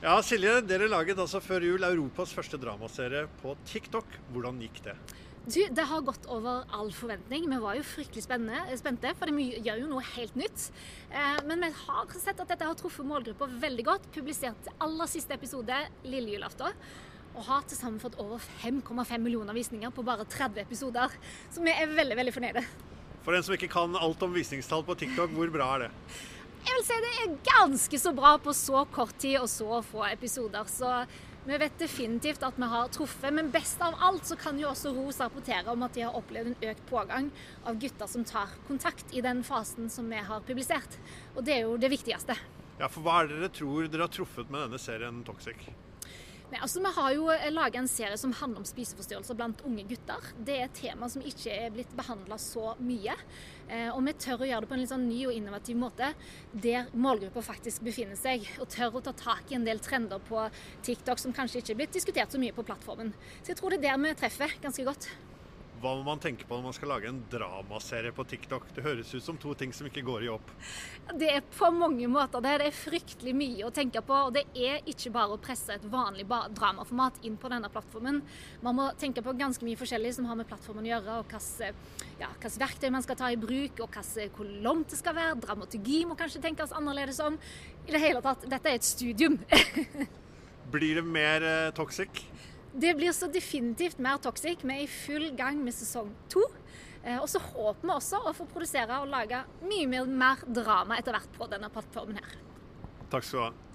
Ja, Silje, dere laget altså før jul Europas første dramaserie på TikTok. Hvordan gikk det? Du, Det har gått over all forventning. Vi var jo fryktelig spente, for vi gjør jo noe helt nytt. Eh, men vi har sett at dette har truffet målgruppa veldig godt. Publisert aller siste episode lille julaften. Og har til sammen fått over 5,5 millioner visninger på bare 30 episoder. Så vi er veldig, veldig fornøyde. For en som ikke kan alt om visningstall på TikTok, hvor bra er det? Jeg vil si det er ganske så bra på så kort tid og så få episoder. Så vi vet definitivt at vi har truffet. Men best av alt så kan jo også ROS rapportere om at de har opplevd en økt pågang av gutter som tar kontakt i den fasen som vi har publisert. Og det er jo det viktigste. Ja, for hva er det dere tror dere har truffet med denne serien Toxic? Nei, altså Vi har jo eh, laga en serie som handler om spiseforstyrrelser blant unge gutter. Det er et tema som ikke er blitt behandla så mye. Eh, og vi tør å gjøre det på en litt sånn ny og innovativ måte, der målgruppa faktisk befinner seg. Og tør å ta tak i en del trender på TikTok som kanskje ikke er blitt diskutert så mye på plattformen. Så jeg tror det er der vi treffer ganske godt. Hva må man tenke på når man skal lage en dramaserie på TikTok? Det høres ut som to ting som ikke går i opp. Det er på mange måter det. Det er fryktelig mye å tenke på. Og det er ikke bare å presse et vanlig dramaformat inn på denne plattformen. Man må tenke på ganske mye forskjellig som har med plattformen å gjøre, og hvilke ja, verktøy man skal ta i bruk, og hvor langt det skal være. Dramaturgi må kanskje tenkes annerledes om. I det hele tatt, dette er et studium. Blir det mer eh, toxic? Det blir så definitivt mer toxic. Vi er i full gang med sesong to. Eh, og så håper vi også å få produsere og lage mye mer drama etter hvert på denne plattformen her. Takk skal du ha.